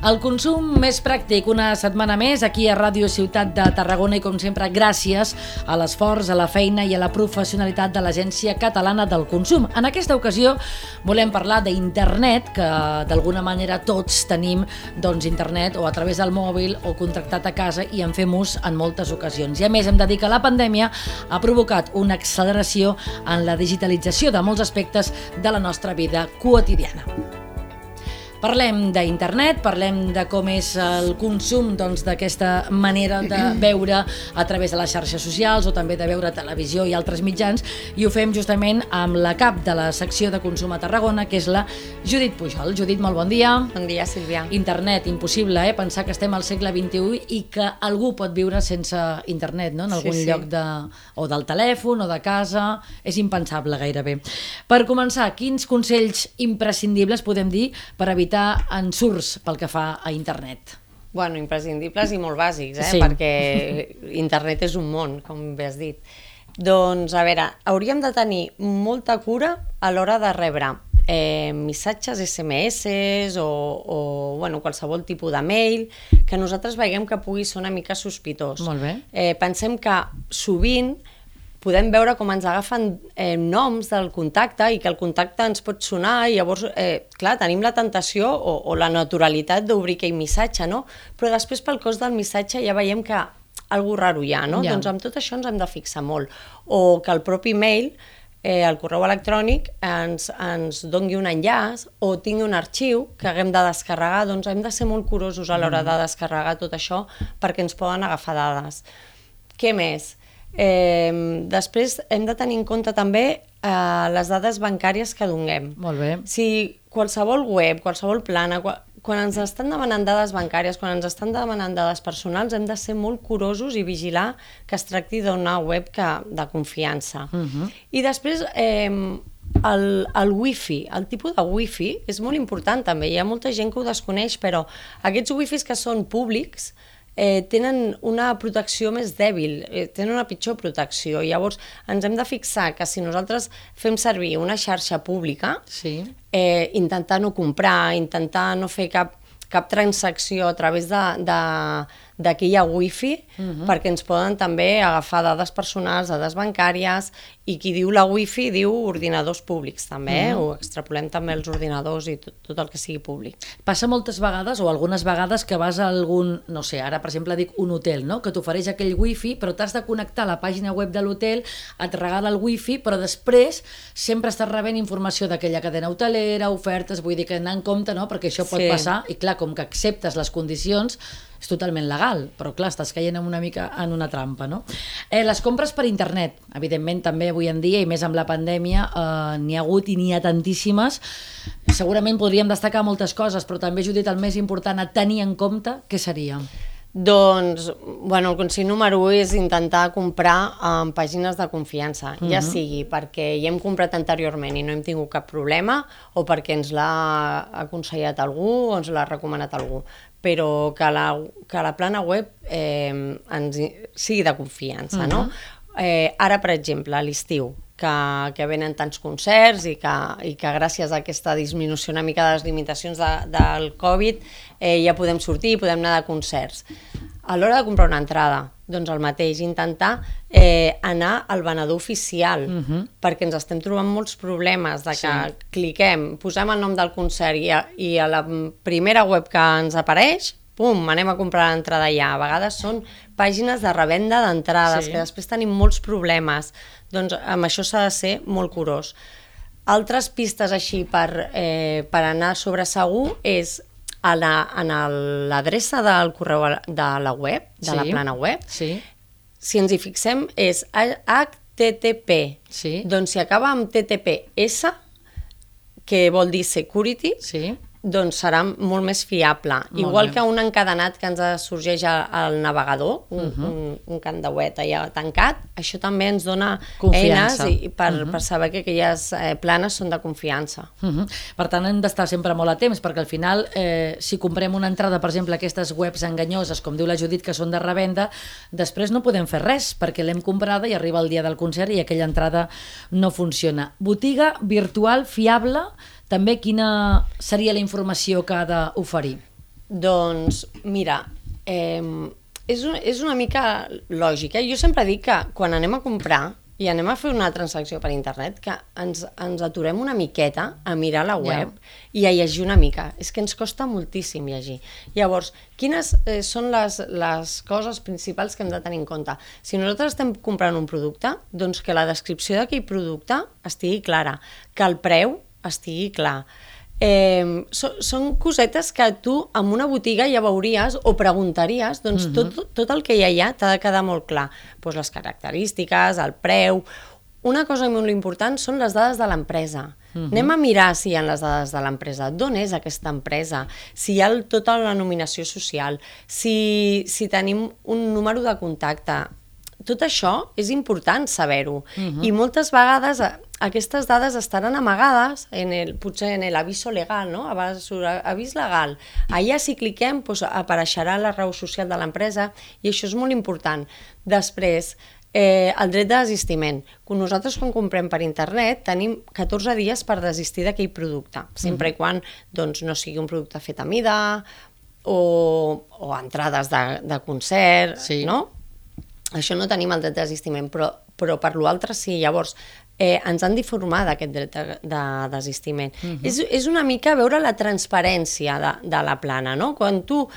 El consum més pràctic, una setmana més, aquí a Ràdio Ciutat de Tarragona i com sempre gràcies a l'esforç, a la feina i a la professionalitat de l'Agència Catalana del Consum. En aquesta ocasió volem parlar d'internet, que d'alguna manera tots tenim doncs, internet o a través del mòbil o contractat a casa i en fem ús en moltes ocasions. I a més hem de dir que la pandèmia ha provocat una acceleració en la digitalització de molts aspectes de la nostra vida quotidiana. Parlem d'internet, parlem de com és el consum doncs, d'aquesta doncs, manera de veure a través de les xarxes socials o també de veure televisió i altres mitjans i ho fem justament amb la cap de la secció de consum a Tarragona, que és la Judit Pujol. Judit, molt bon dia. Bon dia, Sílvia. Internet, impossible, eh? Pensar que estem al segle XXI i que algú pot viure sense internet, no? En algun sí, sí. lloc de, o del telèfon o de casa, és impensable gairebé. Per començar, quins consells imprescindibles podem dir per evitar evitar ensurts pel que fa a internet? Bueno, imprescindibles i molt bàsics, eh? Sí. perquè internet és un món, com bé has dit. Doncs, a veure, hauríem de tenir molta cura a l'hora de rebre eh, missatges SMS o, o bueno, qualsevol tipus de mail que nosaltres veiem que pugui ser una mica sospitós. Molt bé. Eh, pensem que sovint podem veure com ens agafen eh, noms del contacte i que el contacte ens pot sonar i llavors, eh, clar, tenim la tentació o, o la naturalitat d'obrir aquell missatge, no? Però després pel cos del missatge ja veiem que algú raro hi ha, no? Ja. Doncs amb tot això ens hem de fixar molt. O que el propi mail, eh, el correu electrònic, ens, ens dongui un enllaç o tingui un arxiu que haguem de descarregar, doncs hem de ser molt curosos a l'hora mm. de descarregar tot això perquè ens poden agafar dades. Què més? Eh, després hem de tenir en compte també eh, les dades bancàries que donem. Molt bé. Si qualsevol web, qualsevol plana, qual, quan ens estan demanant dades bancàries, quan ens estan demanant dades personals, hem de ser molt curosos i vigilar que es tracti d'una web que, de confiança. Uh mhm. -huh. I després, eh, el, el wifi, el tipus de wifi és molt important també. Hi ha molta gent que ho desconeix, però aquests wifis que són públics eh, tenen una protecció més dèbil, eh, tenen una pitjor protecció. Llavors, ens hem de fixar que si nosaltres fem servir una xarxa pública, sí. eh, intentar no comprar, intentar no fer cap, cap transacció a través de, de, d'aquí hi ha wifi, uh mhm. -huh. perquè ens poden també agafar dades personals, dades bancàries, i qui diu la wifi diu ordinadors públics també, uh -huh. eh? Mhm. o extrapolem també els ordinadors i tot, tot el que sigui públic. Passa moltes vegades, o algunes vegades, que vas a algun, no sé, ara per exemple dic un hotel, no? que t'ofereix aquell wifi, però t'has de connectar a la pàgina web de l'hotel, et regala el wifi, però després sempre estàs rebent informació d'aquella cadena hotelera, ofertes, vull dir que anar en compte, no? perquè això pot sí. passar, i clar, com que acceptes les condicions, és totalment legal, però clar, estàs caient en una mica en una trampa, no? Eh, les compres per internet, evidentment també avui en dia, i més amb la pandèmia, eh, n'hi ha hagut i n'hi ha tantíssimes. Segurament podríem destacar moltes coses, però també, Judit, el més important a tenir en compte, què seria? Doncs, bueno, el consell número 1 és intentar comprar en pàgines de confiança, uh -huh. ja mhm. sigui perquè hi hem comprat anteriorment i no hem tingut cap problema o perquè ens l'ha aconsellat algú o ens l'ha recomanat algú però que la, que la plana web eh, ens, sigui de confiança, uh -huh. no? Eh, ara, per exemple, a l'estiu, que, que venen tants concerts i que, i que gràcies a aquesta disminució una mica de les limitacions de, del Covid eh, ja podem sortir i podem anar de concerts. A l'hora de comprar una entrada, doncs el mateix, intentar eh, anar al venedor oficial, uh -huh. perquè ens estem trobant molts problemes de que sí. cliquem, posem el nom del concert i a, i a la primera web que ens apareix, pum, anem a comprar l'entrada allà. A vegades són pàgines de revenda d'entrades, sí. que després tenim molts problemes. Doncs amb això s'ha de ser molt curós. Altres pistes així per, eh, per anar sobre segur és a l'adreça la, del correu de la web, de sí. la plana web, sí si ens hi fixem, és HTTP. Sí. Doncs si acaba amb TTPS, que vol dir security, sí. Doncs serà molt més fiable. Molt Igual bé. que un encadenat que ens sorgeix al, navegador, un, uh Mhm. -huh. un, un candauet allà tancat, això també ens dona Confiança. eines i, i per, uh Mhm. -huh. per saber que aquelles eh, planes són de confiança. Uh -huh. Per tant, hem d'estar sempre molt a temps, perquè al final, eh, si comprem una entrada, per exemple, aquestes webs enganyoses, com diu la Judit, que són de revenda, després no podem fer res, perquè l'hem comprada i arriba el dia del concert i aquella entrada no funciona. Botiga virtual fiable, també quina seria la informació que ha d'oferir? Doncs, mira, eh, és, un, és una mica lògica. Jo sempre dic que quan anem a comprar i anem a fer una transacció per internet, que ens, ens aturem una miqueta a mirar la web Ja. i a llegir una mica. És que ens costa moltíssim llegir. Llavors, quines eh, són les, les coses principals que hem de tenir en compte? Si nosaltres estem comprant un producte, doncs que la descripció d'aquell producte estigui clara, que el preu estigui clar, Eh, so, són cosetes que tu en una botiga ja veuries o preguntaries, doncs Mhm. tot, tot el que hi ha allà t'ha de quedar molt clar. Pues les característiques, el preu... Una cosa molt important són les dades de l'empresa. Mhm. Anem a mirar si hi ha les dades de l'empresa, d'on és aquesta empresa, si hi ha el, tota la nominació social, si, si tenim un número de contacte. Tot això és important saber-ho. Mhm. I moltes vegades eh, aquestes dades estaran amagades en el, potser en l'aviso legal, no? Abans avís legal. Allà si cliquem doncs, apareixerà la raó social de l'empresa i això és molt important. Després, eh, el dret de desistiment. Nosaltres quan comprem per internet tenim 14 dies per desistir d'aquell producte, sempre i quan doncs, no sigui un producte fet a mida o, o entrades de, de concert, Sí. no? Això no tenim el dret de desistiment, però, però per l'altre sí. Llavors, eh, ens han d'informar d'aquest dret de, de desistiment. Uh -huh. és, és una mica veure la transparència de, de la plana, no? Quan tu,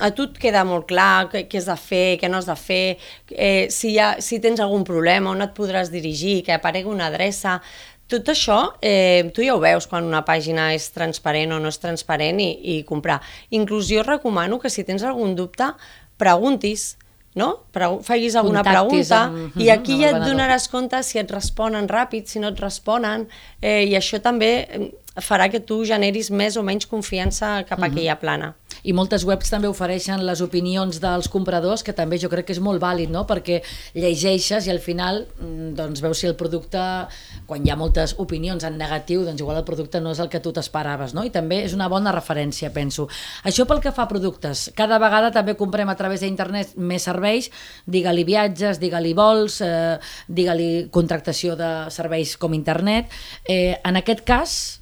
a tu et queda molt clar què, què has de fer, què no has de fer, eh, si, ha, si tens algun problema, on et podràs dirigir, que aparegui una adreça... Tot això, eh, tu ja ho veus quan una pàgina és transparent o no és transparent i, i comprar. Inclús jo recomano que si tens algun dubte, preguntis, no? Pregu facis alguna Contactis pregunta amb- i aquí amb ja et donaràs compte si et responen ràpid, si no et responen, eh, i això també farà que tu generis més o menys confiança cap a aquella plana. I moltes webs també ofereixen les opinions dels compradors, que també jo crec que és molt vàlid, no? perquè llegeixes i al final mm, doncs, veus si el producte, quan hi ha moltes opinions en negatiu, doncs igual el producte no és el que tu t'esperaves, no? i també és una bona referència, penso. Això pel que fa a productes, cada vegada també comprem a través d'internet més serveis, digue-li viatges, digue-li vols, eh, digue-li contractació de serveis com internet. Eh, en aquest cas,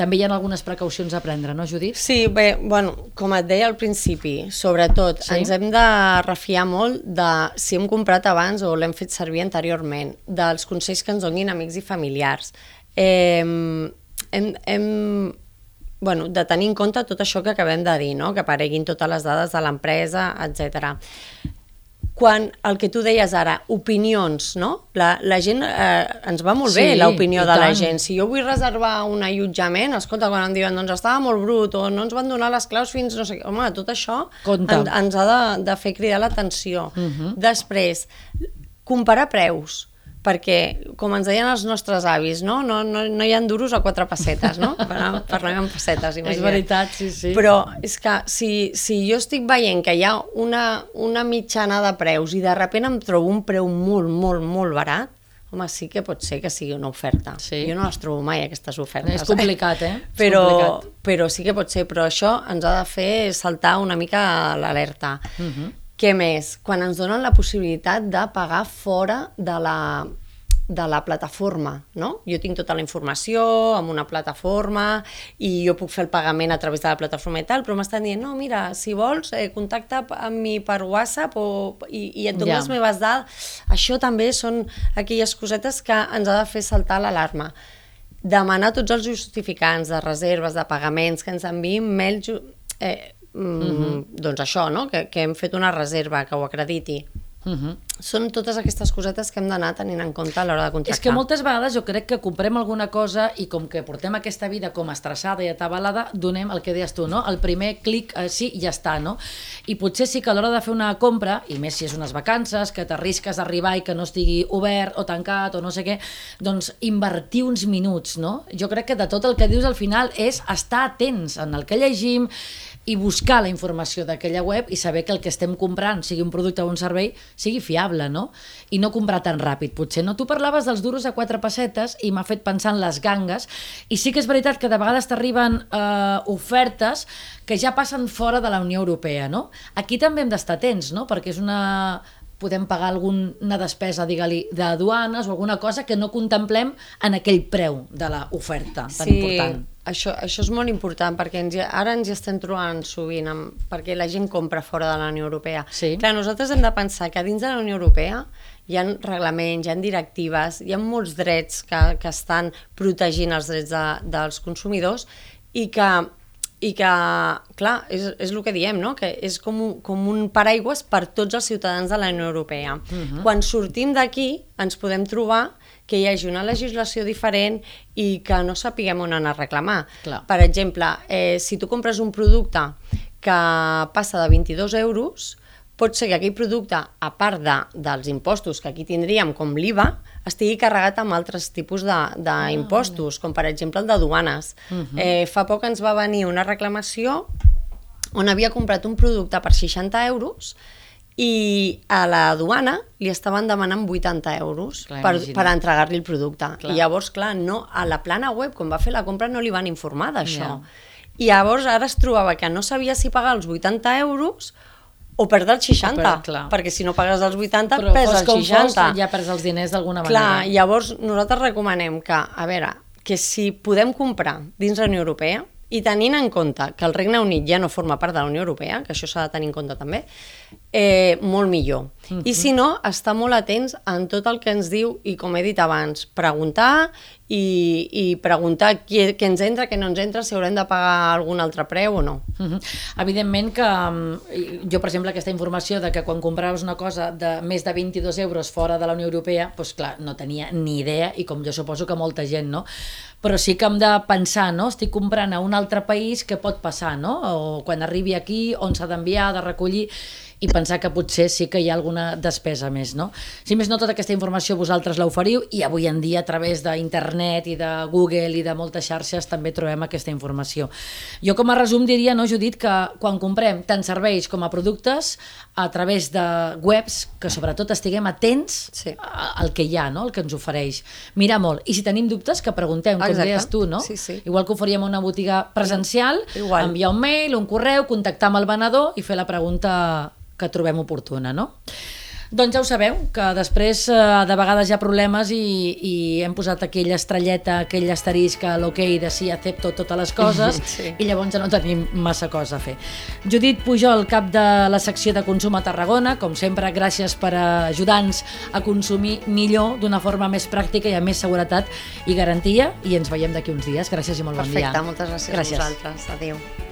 també hi ha algunes precaucions a prendre, no, Judit? Sí, bé, bueno, com et deia al principi, sobretot Sí? ens hem de refiar molt de si hem comprat abans o l'hem fet servir anteriorment, dels consells que ens donin amics i familiars. Eh, hem, hem bueno, de tenir en compte tot això que acabem de dir, no? que apareguin totes les dades de l'empresa, etc. Quan el que tu deies ara, opinions, no? La, la gent, eh, ens va molt bé Sí, l'opinió i de la tant. gent. Si jo vull reservar un allotjament, escolta, quan em diuen doncs estava molt brut o no ens van donar les claus fins no sé què, home, tot això Compte. en, ens ha de, de fer cridar l'atenció. Uh Mhm. -huh. Després, comparar preus perquè, com ens deien els nostres avis, no, no, no, no hi ha duros a quatre pessetes, no? Parlem, en pessetes, imagina't. És veritat, sí, sí. Però és que si, si jo estic veient que hi ha una, una mitjana de preus i de sobte em trobo un preu molt, molt, molt barat, home, sí que pot ser que sigui una oferta. Sí. Jo no les trobo mai, aquestes ofertes. És complicat, eh? És Però, complicat. però sí que pot ser, però això ens ha de fer saltar una mica l'alerta. Uh Mhm. -huh. Què més? Quan ens donen la possibilitat de pagar fora de la, de la plataforma, no? Jo tinc tota la informació amb una plataforma i jo puc fer el pagament a través de la plataforma i tal, però m'estan dient, no, mira, si vols, eh, contacta amb mi per WhatsApp o, i, i et dono Ja. les meves dades. Això també són aquelles cosetes que ens ha de fer saltar l'alarma demanar tots els justificants de reserves, de pagaments, que ens enviïn mail... ju- Eh, mm, Mhm. Doncs això, no? Que, que hem fet una reserva, que ho acrediti. Uh -huh. Són totes aquestes cosetes que hem d'anar tenint en compte a l'hora de contractar. És que moltes vegades jo crec que comprem alguna cosa i com que portem aquesta vida com estressada i atabalada, donem el que deies tu, no? El primer clic eh, sí ja està, no? I potser sí que a l'hora de fer una compra, i més si és unes vacances, que t'arrisques a arribar i que no estigui obert o tancat o no sé què, doncs invertir uns minuts, no? Jo crec que de tot el que dius al final és estar atents en el que llegim i buscar la informació d'aquella web i saber que el que estem comprant, sigui un producte o un servei, sigui fiable, no? I no comprar tan ràpid, potser. No? Tu parlaves dels duros a quatre pessetes i m'ha fet pensar en les gangues i sí que és veritat que de vegades t'arriben eh, ofertes que ja passen fora de la Unió Europea, no? Aquí també hem d'estar atents, no? Perquè és una podem pagar alguna despesa, digue-li, d'aduanes o alguna cosa que no contemplem en aquell preu de l'oferta tan sí, important. Això, això és molt important perquè ens, ara ens hi estem trobant sovint amb, perquè la gent compra fora de la Unió Europea. Sí. Clar, nosaltres hem de pensar que dins de la Unió Europea hi ha reglaments, hi ha directives, hi ha molts drets que, que estan protegint els drets de, dels consumidors i que, i que clar, és, és el que diem, no? que és com un, com un paraigües per tots els ciutadans de la Unió Europea. Uh -huh. Quan sortim d'aquí ens podem trobar que hi hagi una legislació diferent i que no sapiguem on anar a reclamar. Clar. Per exemple, eh, si tu compres un producte que passa de 22 euros, pot ser que aquell producte, a part de, dels impostos que aquí tindríem, com l'IVA, estigui carregat amb altres tipus d'impostos, com per exemple el de duanes. Uh -huh. eh, fa poc ens va venir una reclamació on havia comprat un producte per 60 euros i a la duana li estaven demanant 80 euros Clar, per, per entregar-li el producte. Clar. I llavors, clar, no, a la plana web, quan va fer la compra, no li van informar d'això. Ja. I llavors ara es trobava que no sabia si pagar els 80 euros o perdre els 60, O per- clar. perquè si no pagues els 80 Però perds els com 60. fos, ja perds els diners d'alguna Clar, manera. llavors nosaltres recomanem que, a veure, que si podem comprar dins la Unió Europea, i tenint en compte que el Regne Unit ja no forma part de la Unió Europea, que això s'ha de tenir en compte també, eh, molt millor. Uh -huh. I si no, estar molt atents en tot el que ens diu, i com he dit abans, preguntar i, i preguntar què, què ens entra, què no ens entra, si haurem de pagar algun altre preu o no. Mhm. Evidentment que mm, jo, per exemple, aquesta informació de que quan compraves una cosa de més de 22 euros fora de la Unió Europea, doncs clar, no tenia ni idea i com jo suposo que molta gent, no? Però sí que hem de pensar, no? Estic comprant a un altre país, què pot passar, no? O quan arribi aquí, on s'ha d'enviar, de recollir i pensar que potser sí que hi ha alguna despesa més, no? Si més no, tota aquesta informació vosaltres l'oferiu i avui en dia a través d'internet i de Google i de moltes xarxes també trobem aquesta informació. Jo com a resum diria, no, Judit, que quan comprem tant serveis com a productes a través de webs, que sobretot estiguem atents Sí. al que hi ha, no? el que ens ofereix. Mirar molt. I si tenim dubtes, que preguntem, com Exacte. deies tu, no? Sí, sí. Igual que ho faríem a una botiga presencial, Igual. enviar un mail, un correu, contactar amb el venedor i fer la pregunta que trobem oportuna, no? Doncs ja ho sabeu, que després eh, de vegades hi ha problemes i, i hem posat aquella estrelleta, aquell asterisc a l'ok de si accepto totes les coses Sí. i llavors ja no tenim massa cosa a fer. Judit Pujol, cap de la secció de consum a Tarragona, com sempre, gràcies per ajudar-nos a consumir millor, d'una forma més pràctica i amb més seguretat i garantia, i ens veiem d'aquí uns dies. Gràcies i molt bon dia. Perfecte, moltes gràcies, gràcies. a vosaltres. Adéu.